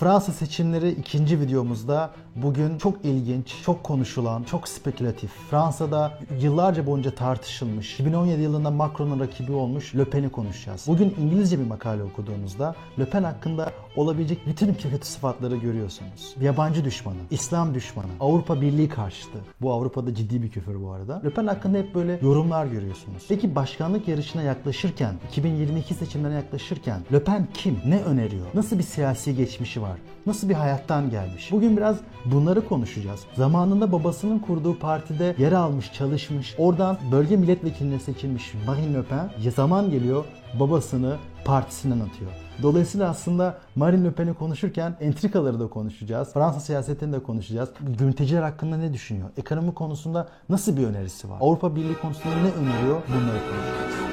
Fransa seçimleri ikinci videomuzda bugün çok ilginç, çok konuşulan, çok spekülatif. Fransa'da yıllarca boyunca tartışılmış, 2017 yılında Macron'un rakibi olmuş Le Pen'i konuşacağız. Bugün İngilizce bir makale okuduğunuzda Le Pen hakkında olabilecek bütün kötü sıfatları görüyorsunuz. Yabancı düşmanı, İslam düşmanı, Avrupa Birliği karşıtı. Bu Avrupa'da ciddi bir küfür bu arada. Le Pen hakkında hep böyle yorumlar görüyorsunuz. Peki başkanlık yarışına yaklaşırken, 2022 seçimlerine yaklaşırken Le Pen kim? Ne öneriyor? Nasıl bir siyasi geçmişi var? Nasıl bir hayattan gelmiş? Bugün biraz bunları konuşacağız. Zamanında babasının kurduğu partide yer almış, çalışmış, oradan bölge milletvekiline seçilmiş Marine Le Pen zaman geliyor babasını partisinden atıyor. Dolayısıyla aslında Marine Le Pen'i konuşurken entrikaları da konuşacağız. Fransa siyasetini de konuşacağız. Mülteciler hakkında ne düşünüyor? Ekonomi konusunda nasıl bir önerisi var? Avrupa Birliği konusunda ne öneriyor? Bunları konuşacağız.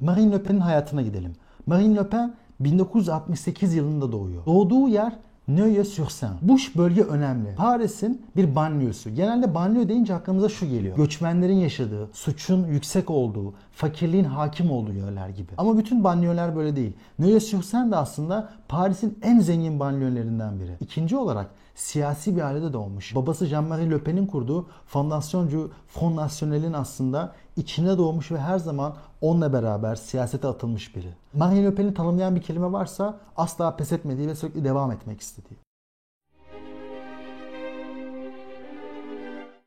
Marine Le Pen'in hayatına gidelim. Marine Le Pen 1968 yılında doğuyor. Doğduğu yer Neuilly-sur-Seine. Bu bölge önemli. Paris'in bir banliyösü. Genelde banliyö deyince aklımıza şu geliyor. Göçmenlerin yaşadığı, suçun yüksek olduğu, fakirliğin hakim olduğu yerler gibi. Ama bütün banliyöler böyle değil. Neuilly-sur-Seine de aslında Paris'in en zengin banliyölerinden biri. İkinci olarak siyasi bir ailede doğmuş. Babası Jean-Marie Le Pen'in kurduğu fondasyoncu Front National'in aslında içine doğmuş ve her zaman onunla beraber siyasete atılmış biri. Marine Le Pen'i tanımlayan bir kelime varsa asla pes etmediği ve sürekli devam etmek istediği.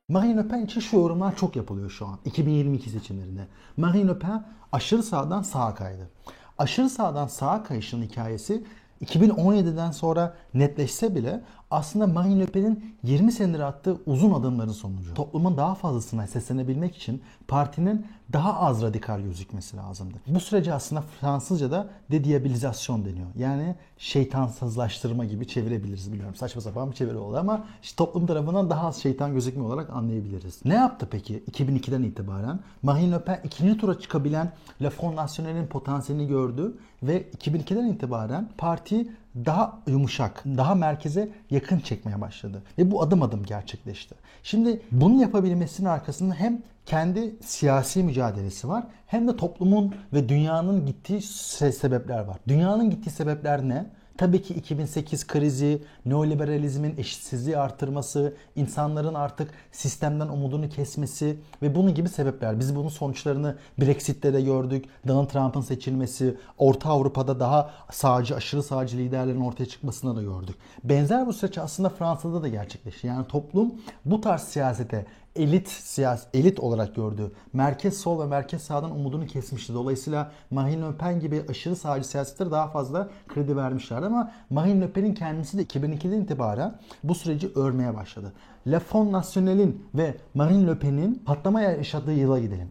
Marine Le Pen için şu yorumlar çok yapılıyor şu an 2022 seçimlerinde. Marine Le Pen aşırı sağdan sağa kaydı. Aşırı sağdan sağa kayışın hikayesi 2017'den sonra netleşse bile aslında Marine Le Pen'in 20 senedir attığı uzun adımların sonucu. Toplumun daha fazlasına seslenebilmek için partinin daha az radikal gözükmesi lazımdı. Bu sürece aslında Fransızca'da dediabilizasyon deniyor. Yani şeytansızlaştırma gibi çevirebiliriz biliyorum. Saçma sapan bir çeviri oldu ama işte toplum tarafından daha az şeytan gözükme olarak anlayabiliriz. Ne yaptı peki 2002'den itibaren? Marine Le Pen ikinci tura çıkabilen Le Front National'in potansiyelini gördü ve 2002'den itibaren parti daha yumuşak, daha merkeze yakın çekmeye başladı. Ve bu adım adım gerçekleşti. Şimdi bunu yapabilmesinin arkasında hem kendi siyasi mücadelesi var hem de toplumun ve dünyanın gittiği sebepler var. Dünyanın gittiği sebepler ne? Tabii ki 2008 krizi, neoliberalizmin eşitsizliği artırması, insanların artık sistemden umudunu kesmesi ve bunun gibi sebepler. Biz bunun sonuçlarını Brexit'te de gördük. Donald Trump'ın seçilmesi, Orta Avrupa'da daha sağcı, aşırı sağcı liderlerin ortaya çıkmasına da gördük. Benzer bu süreç aslında Fransa'da da gerçekleşti. Yani toplum bu tarz siyasete elit siyasi elit olarak gördü. Merkez sol ve merkez sağdan umudunu kesmişti. Dolayısıyla Marine Le Pen gibi aşırı sağcı siyasetlere daha fazla kredi vermişlerdi ama Marine Le Pen'in kendisi de 2002'den itibaren bu süreci örmeye başladı. Le Front National'in ve Marine Le Pen'in patlama yaşadığı yıla gidelim.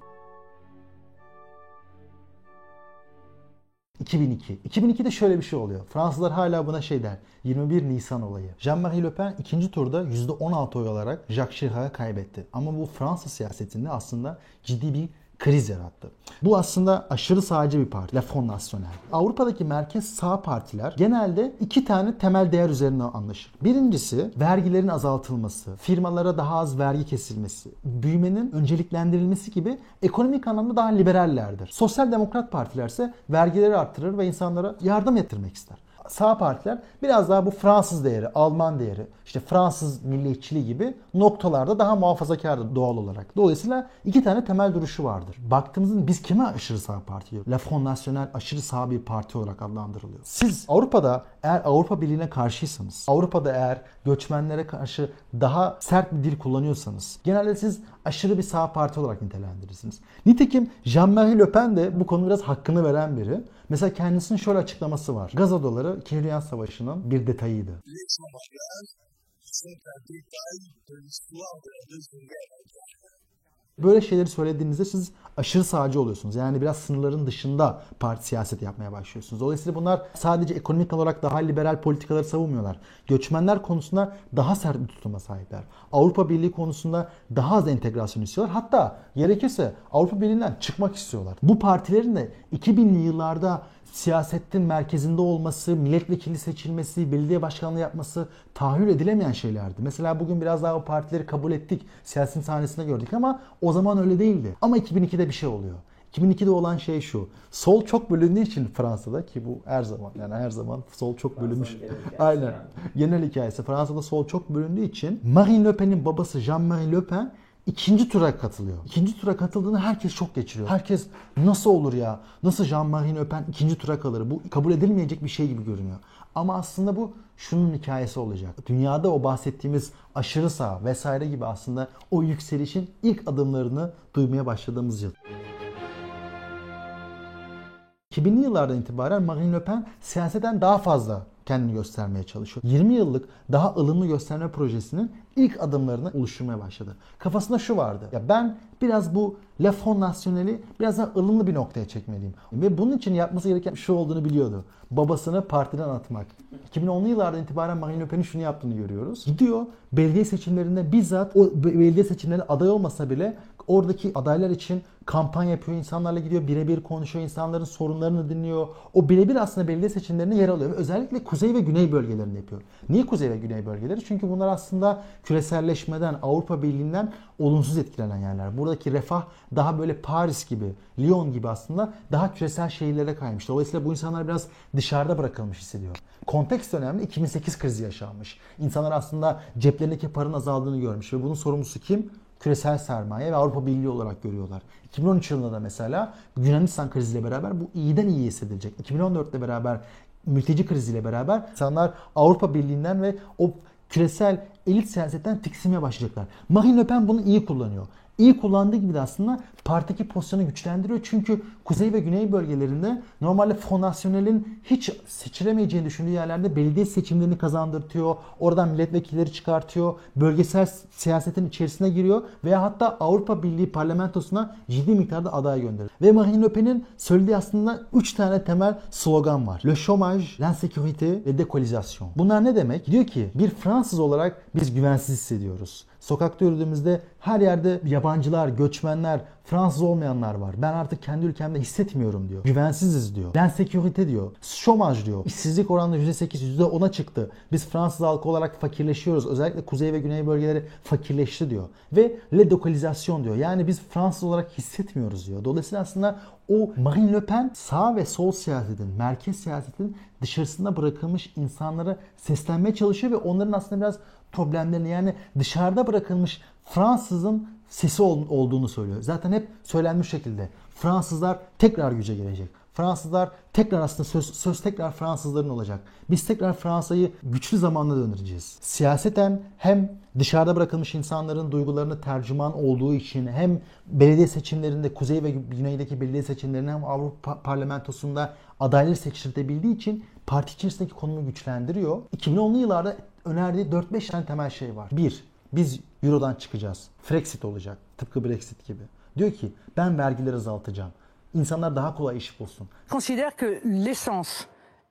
2002. 2002'de şöyle bir şey oluyor. Fransızlar hala buna şey der. 21 Nisan olayı. Jean-Marie Le Pen ikinci turda %16 oy alarak Jacques Chirac'a kaybetti. Ama bu Fransa siyasetinde aslında ciddi bir kriz yarattı. Bu aslında aşırı sağcı bir parti. La Front National. Avrupa'daki merkez sağ partiler genelde iki tane temel değer üzerine anlaşır. Birincisi vergilerin azaltılması, firmalara daha az vergi kesilmesi, büyümenin önceliklendirilmesi gibi ekonomik anlamda daha liberallerdir. Sosyal demokrat partiler ise vergileri arttırır ve insanlara yardım ettirmek ister sağ partiler biraz daha bu Fransız değeri, Alman değeri, işte Fransız milliyetçiliği gibi noktalarda daha muhafazakardır doğal olarak. Dolayısıyla iki tane temel duruşu vardır. Baktığımızda biz kime aşırı sağ parti diyoruz? La Front National aşırı sağ bir parti olarak adlandırılıyor. Siz Avrupa'da eğer Avrupa Birliği'ne karşıysanız, Avrupa'da eğer göçmenlere karşı daha sert bir dil kullanıyorsanız, genelde siz aşırı bir sağ parti olarak nitelendirirsiniz. Nitekim Jean-Marie Le Pen de bu konu biraz hakkını veren biri. Mesela kendisinin şöyle açıklaması var. Gaz odaları Kirliyan Savaşı'nın bir detayıydı. Böyle şeyleri söylediğinizde siz aşırı sağcı oluyorsunuz. Yani biraz sınırların dışında parti siyaset yapmaya başlıyorsunuz. Dolayısıyla bunlar sadece ekonomik olarak daha liberal politikaları savunmuyorlar. Göçmenler konusunda daha sert bir tutuma sahipler. Avrupa Birliği konusunda daha az entegrasyon istiyorlar. Hatta gerekirse Avrupa Birliği'nden çıkmak istiyorlar. Bu partilerin de 2000'li yıllarda siyasetin merkezinde olması, milletvekili seçilmesi, belediye başkanlığı yapması tahayyül edilemeyen şeylerdi. Mesela bugün biraz daha o partileri kabul ettik. Siyasetin sahnesinde gördük ama o zaman öyle değildi. Ama 2002'de bir şey oluyor. 2002'de olan şey şu. Sol çok bölündüğü için Fransa'da ki bu her zaman yani her zaman sol çok bölünmüş. Aynen. Genel hikayesi. Fransa'da sol çok bölündüğü için Marine Le Pen'in babası Jean-Marie Le Pen ikinci tura katılıyor. İkinci tura katıldığında herkes çok geçiriyor. Herkes nasıl olur ya? Nasıl Jean-Marie Le Pen ikinci tura kalır? Bu kabul edilmeyecek bir şey gibi görünüyor. Ama aslında bu şunun hikayesi olacak. Dünyada o bahsettiğimiz aşırı sağ vesaire gibi aslında o yükselişin ilk adımlarını duymaya başladığımız yıl. 2000'li yıllardan itibaren Marine Le Pen siyaseten daha fazla kendini göstermeye çalışıyor. 20 yıllık daha ılımlı gösterme projesinin ilk adımlarını oluşturmaya başladı. Kafasında şu vardı. Ya ben biraz bu La Front National'i biraz daha ılımlı bir noktaya çekmeliyim. Ve bunun için yapması gereken şu olduğunu biliyordu. Babasını partiden atmak. 2010'lu yıllardan itibaren Marine Le Pen'in şunu yaptığını görüyoruz. Gidiyor belediye seçimlerinde bizzat o belediye seçimlerine aday olmasa bile oradaki adaylar için kampanya yapıyor, insanlarla gidiyor, birebir konuşuyor, insanların sorunlarını dinliyor. O birebir aslında belediye seçimlerinde yer alıyor. Ve özellikle kuzey ve güney bölgelerinde yapıyor. Niye kuzey ve güney bölgeleri? Çünkü bunlar aslında küreselleşmeden, Avrupa Birliği'nden olumsuz etkilenen yerler. Buradaki refah daha böyle Paris gibi, Lyon gibi aslında daha küresel şehirlere kaymış. Dolayısıyla bu insanlar biraz dışarıda bırakılmış hissediyor. Kontekst önemli. 2008 krizi yaşanmış. İnsanlar aslında ceplerindeki paranın azaldığını görmüş ve bunun sorumlusu kim? Küresel sermaye ve Avrupa Birliği olarak görüyorlar. 2013 yılında da mesela Yunanistan kriziyle beraber bu iyiden iyi hissedilecek. 2014'te beraber mülteci kriziyle beraber insanlar Avrupa Birliği'nden ve o küresel elit siyasetten tiksinmeye başlayacaklar. Marine Le Pen bunu iyi kullanıyor iyi kullandığı gibi de aslında partideki pozisyonu güçlendiriyor. Çünkü kuzey ve güney bölgelerinde normalde Fondasyonel'in hiç seçilemeyeceğini düşündüğü yerlerde belediye seçimlerini kazandırtıyor. Oradan milletvekilleri çıkartıyor. Bölgesel siyasetin içerisine giriyor. Veya hatta Avrupa Birliği parlamentosuna ciddi miktarda aday gönderiyor. Ve Marine Le Pen'in söylediği aslında 3 tane temel slogan var. Le chômage, l'insécurité ve décolisation. Bunlar ne demek? Diyor ki bir Fransız olarak biz güvensiz hissediyoruz. Sokakta yürüdüğümüzde her yerde yabancılar, göçmenler, Fransız olmayanlar var. Ben artık kendi ülkemde hissetmiyorum diyor. Güvensiziz diyor. Den sekürite diyor. Şomaj diyor. İşsizlik oranı %8, %10'a çıktı. Biz Fransız halkı olarak fakirleşiyoruz. Özellikle kuzey ve güney bölgeleri fakirleşti diyor. Ve le dokalizasyon diyor. Yani biz Fransız olarak hissetmiyoruz diyor. Dolayısıyla aslında o Marine Le Pen sağ ve sol siyasetin, merkez siyasetin dışarısında bırakılmış insanlara seslenmeye çalışıyor ve onların aslında biraz problemlerini yani dışarıda bırakılmış Fransızın sesi olduğunu söylüyor. Zaten hep söylenmiş şekilde Fransızlar tekrar güce gelecek. Fransızlar tekrar aslında söz, söz tekrar Fransızların olacak. Biz tekrar Fransa'yı güçlü zamanla döndüreceğiz. Siyaseten hem dışarıda bırakılmış insanların duygularını tercüman olduğu için hem belediye seçimlerinde kuzey ve güneydeki belediye seçimlerinde hem Avrupa parlamentosunda adayları seçiltebildiği için parti içerisindeki konumu güçlendiriyor. 2010'lu yıllarda önerdiği 4-5 tane temel şey var. Bir, biz Euro'dan çıkacağız. Frexit olacak. Tıpkı Brexit gibi. Diyor ki ben vergileri azaltacağım. İnsanlar daha kolay iş bulsun. Considère que l'essence,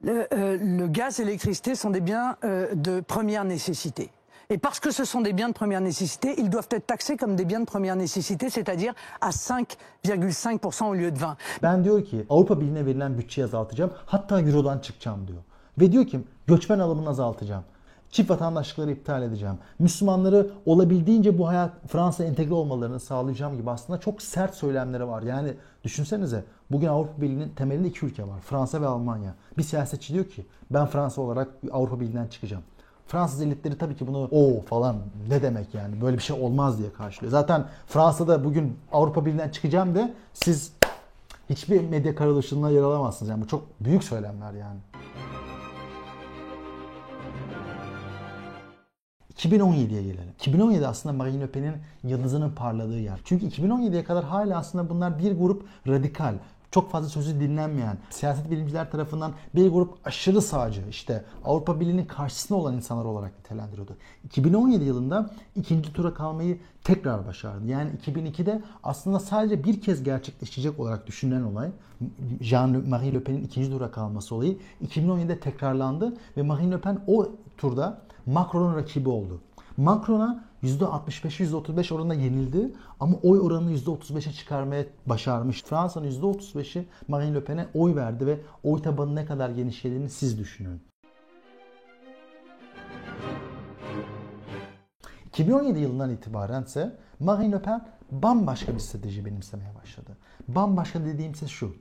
le, euh, le gaz et l'électricité sont des biens euh, de première nécessité. Et parce que ce sont des biens de première nécessité, ils doivent être taxés comme des biens de première nécessité, c'est-à-dire à 5,5% au lieu de 20. Ben diyor ki Avrupa Birliği'ne verilen bütçeyi azaltacağım. Hatta Euro'dan çıkacağım diyor. Ve diyor ki göçmen alımını azaltacağım. Çift vatandaşlıkları iptal edeceğim. Müslümanları olabildiğince bu hayat Fransa entegre olmalarını sağlayacağım gibi aslında çok sert söylemleri var. Yani düşünsenize bugün Avrupa Birliği'nin temelinde iki ülke var. Fransa ve Almanya. Bir siyasetçi diyor ki ben Fransa olarak Avrupa Birliği'nden çıkacağım. Fransız elitleri tabii ki bunu o falan ne demek yani böyle bir şey olmaz diye karşılıyor. Zaten Fransa'da bugün Avrupa Birliği'nden çıkacağım de siz hiçbir medya karalışında yer alamazsınız. Yani bu çok büyük söylemler yani. 2017'ye gelelim. 2017 aslında Marine Le Pen'in yıldızının parladığı yer. Çünkü 2017'ye kadar hala aslında bunlar bir grup radikal, çok fazla sözü dinlenmeyen, siyaset bilimciler tarafından bir grup aşırı sağcı, işte Avrupa Birliği'nin karşısında olan insanlar olarak nitelendiriyordu. 2017 yılında ikinci tura kalmayı tekrar başardı. Yani 2002'de aslında sadece bir kez gerçekleşecek olarak düşünülen olay, Jean-Marie Le Pen'in ikinci tura kalması olayı 2017'de tekrarlandı ve Marine Le Pen o turda Macron'un rakibi oldu. Macron'a %65-%35 oranında yenildi ama oy oranını %35'e çıkarmaya başarmış. Fransa'nın %35'i Marine Le Pen'e oy verdi ve oy tabanı ne kadar genişlediğini siz düşünün. 2017 yılından itibaren ise Marine Le Pen bambaşka bir strateji benimsemeye başladı. Bambaşka dediğimse şu.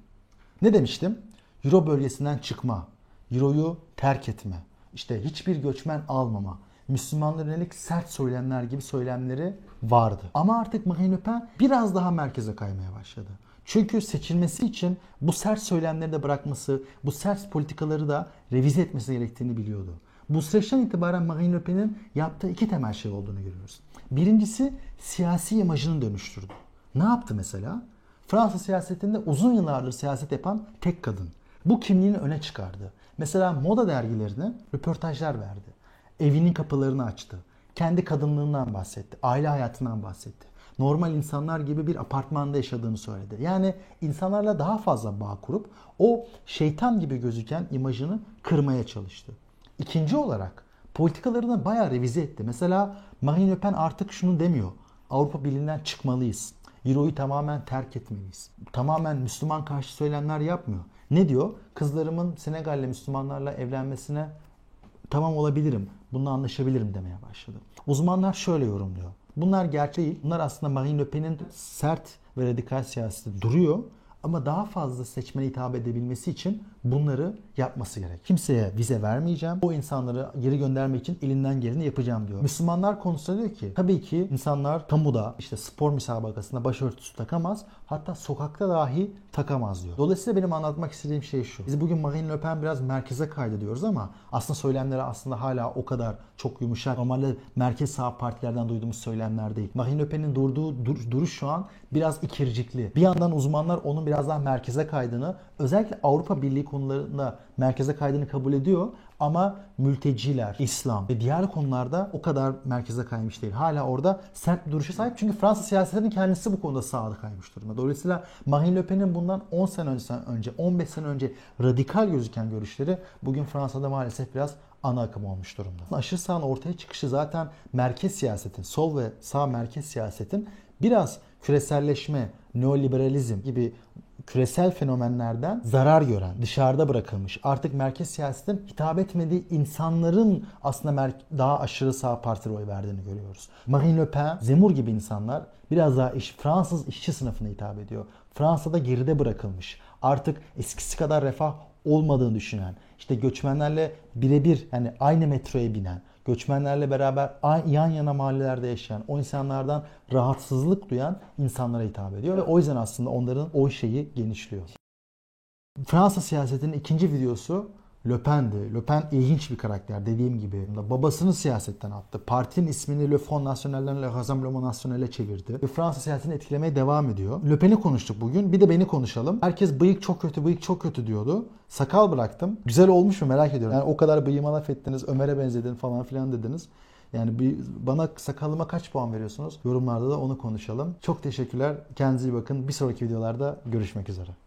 Ne demiştim? Euro bölgesinden çıkma, Euro'yu terk etme, işte hiçbir göçmen almama, Müslümanlara yönelik sert söylemler gibi söylemleri vardı. Ama artık Marine Le Pen biraz daha merkeze kaymaya başladı. Çünkü seçilmesi için bu sert söylemleri de bırakması, bu sert politikaları da revize etmesi gerektiğini biliyordu. Bu süreçten itibaren Marine Le Pen'in yaptığı iki temel şey olduğunu görüyoruz. Birincisi siyasi imajını dönüştürdü. Ne yaptı mesela? Fransa siyasetinde uzun yıllardır siyaset yapan tek kadın. Bu kimliğini öne çıkardı. Mesela moda dergilerine röportajlar verdi. Evinin kapılarını açtı. Kendi kadınlığından bahsetti. Aile hayatından bahsetti. Normal insanlar gibi bir apartmanda yaşadığını söyledi. Yani insanlarla daha fazla bağ kurup o şeytan gibi gözüken imajını kırmaya çalıştı. İkinci olarak politikalarını bayağı revize etti. Mesela Marine Le Pen artık şunu demiyor. Avrupa Birliği'nden çıkmalıyız. Euro'yu tamamen terk etmeliyiz. Tamamen Müslüman karşı söylemler yapmıyor. Ne diyor? Kızlarımın Senegal'le Müslümanlarla evlenmesine tamam olabilirim. Bununla anlaşabilirim demeye başladı. Uzmanlar şöyle yorumluyor. Bunlar gerçek değil. Bunlar aslında Marine Le Pen'in sert ve radikal siyaseti duruyor. Ama daha fazla seçmene hitap edebilmesi için bunları yapması gerek. Kimseye vize vermeyeceğim. O insanları geri göndermek için elinden geleni yapacağım diyor. Müslümanlar konusunda diyor ki tabii ki insanlar kamuda işte spor müsabakasında başörtüsü takamaz. Hatta sokakta dahi takamaz diyor. Dolayısıyla benim anlatmak istediğim şey şu. Biz bugün Marine Le Pen biraz merkeze kaydı diyoruz ama aslında söylemleri aslında hala o kadar çok yumuşak. Normalde merkez sağ partilerden duyduğumuz söylemler değil. Marine Le Pen'in durduğu dur, duruş şu an biraz ikircikli. Bir yandan uzmanlar onun biraz daha merkeze kaydığını, özellikle Avrupa Birliği konularında merkeze kaydığını kabul ediyor. Ama mülteciler, İslam ve diğer konularda o kadar merkeze kaymış değil. Hala orada sert bir duruşa sahip. Çünkü Fransız siyasetinin kendisi bu konuda sağda kaymış durumda. Dolayısıyla Marine Le Pen'in bundan 10 sene önce, 15 sene önce radikal gözüken görüşleri bugün Fransa'da maalesef biraz ana akım olmuş durumda. Aşırı sağın ortaya çıkışı zaten merkez siyasetin, sol ve sağ merkez siyasetin biraz küreselleşme, neoliberalizm gibi küresel fenomenlerden zarar gören, dışarıda bırakılmış, artık merkez siyasetin hitap etmediği insanların aslında daha aşırı sağ partili oy verdiğini görüyoruz. Marine Le Pen, Zemmour gibi insanlar biraz daha iş, Fransız işçi sınıfına hitap ediyor. Fransa'da geride bırakılmış. Artık eskisi kadar refah olmadığını düşünen, işte göçmenlerle birebir yani aynı metroya binen, göçmenlerle beraber yan yana mahallelerde yaşayan, o insanlardan rahatsızlık duyan insanlara hitap ediyor ve o yüzden aslında onların o şeyi genişliyor. Fransa siyasetinin ikinci videosu Le Pen'di. Le Pen ilginç bir karakter dediğim gibi. Babasını siyasetten attı. Partinin ismini Le Front National'den Le Rassemblement National'e çevirdi. Ve Fransa siyasetini etkilemeye devam ediyor. Le Pen'i konuştuk bugün. Bir de beni konuşalım. Herkes bıyık çok kötü, bıyık çok kötü diyordu. Sakal bıraktım. Güzel olmuş mu merak ediyorum. Yani o kadar bıyığıma laf ettiniz, Ömer'e benzedin falan filan dediniz. Yani bir, bana sakalıma kaç puan veriyorsunuz? Yorumlarda da onu konuşalım. Çok teşekkürler. Kendinize iyi bakın. Bir sonraki videolarda görüşmek üzere.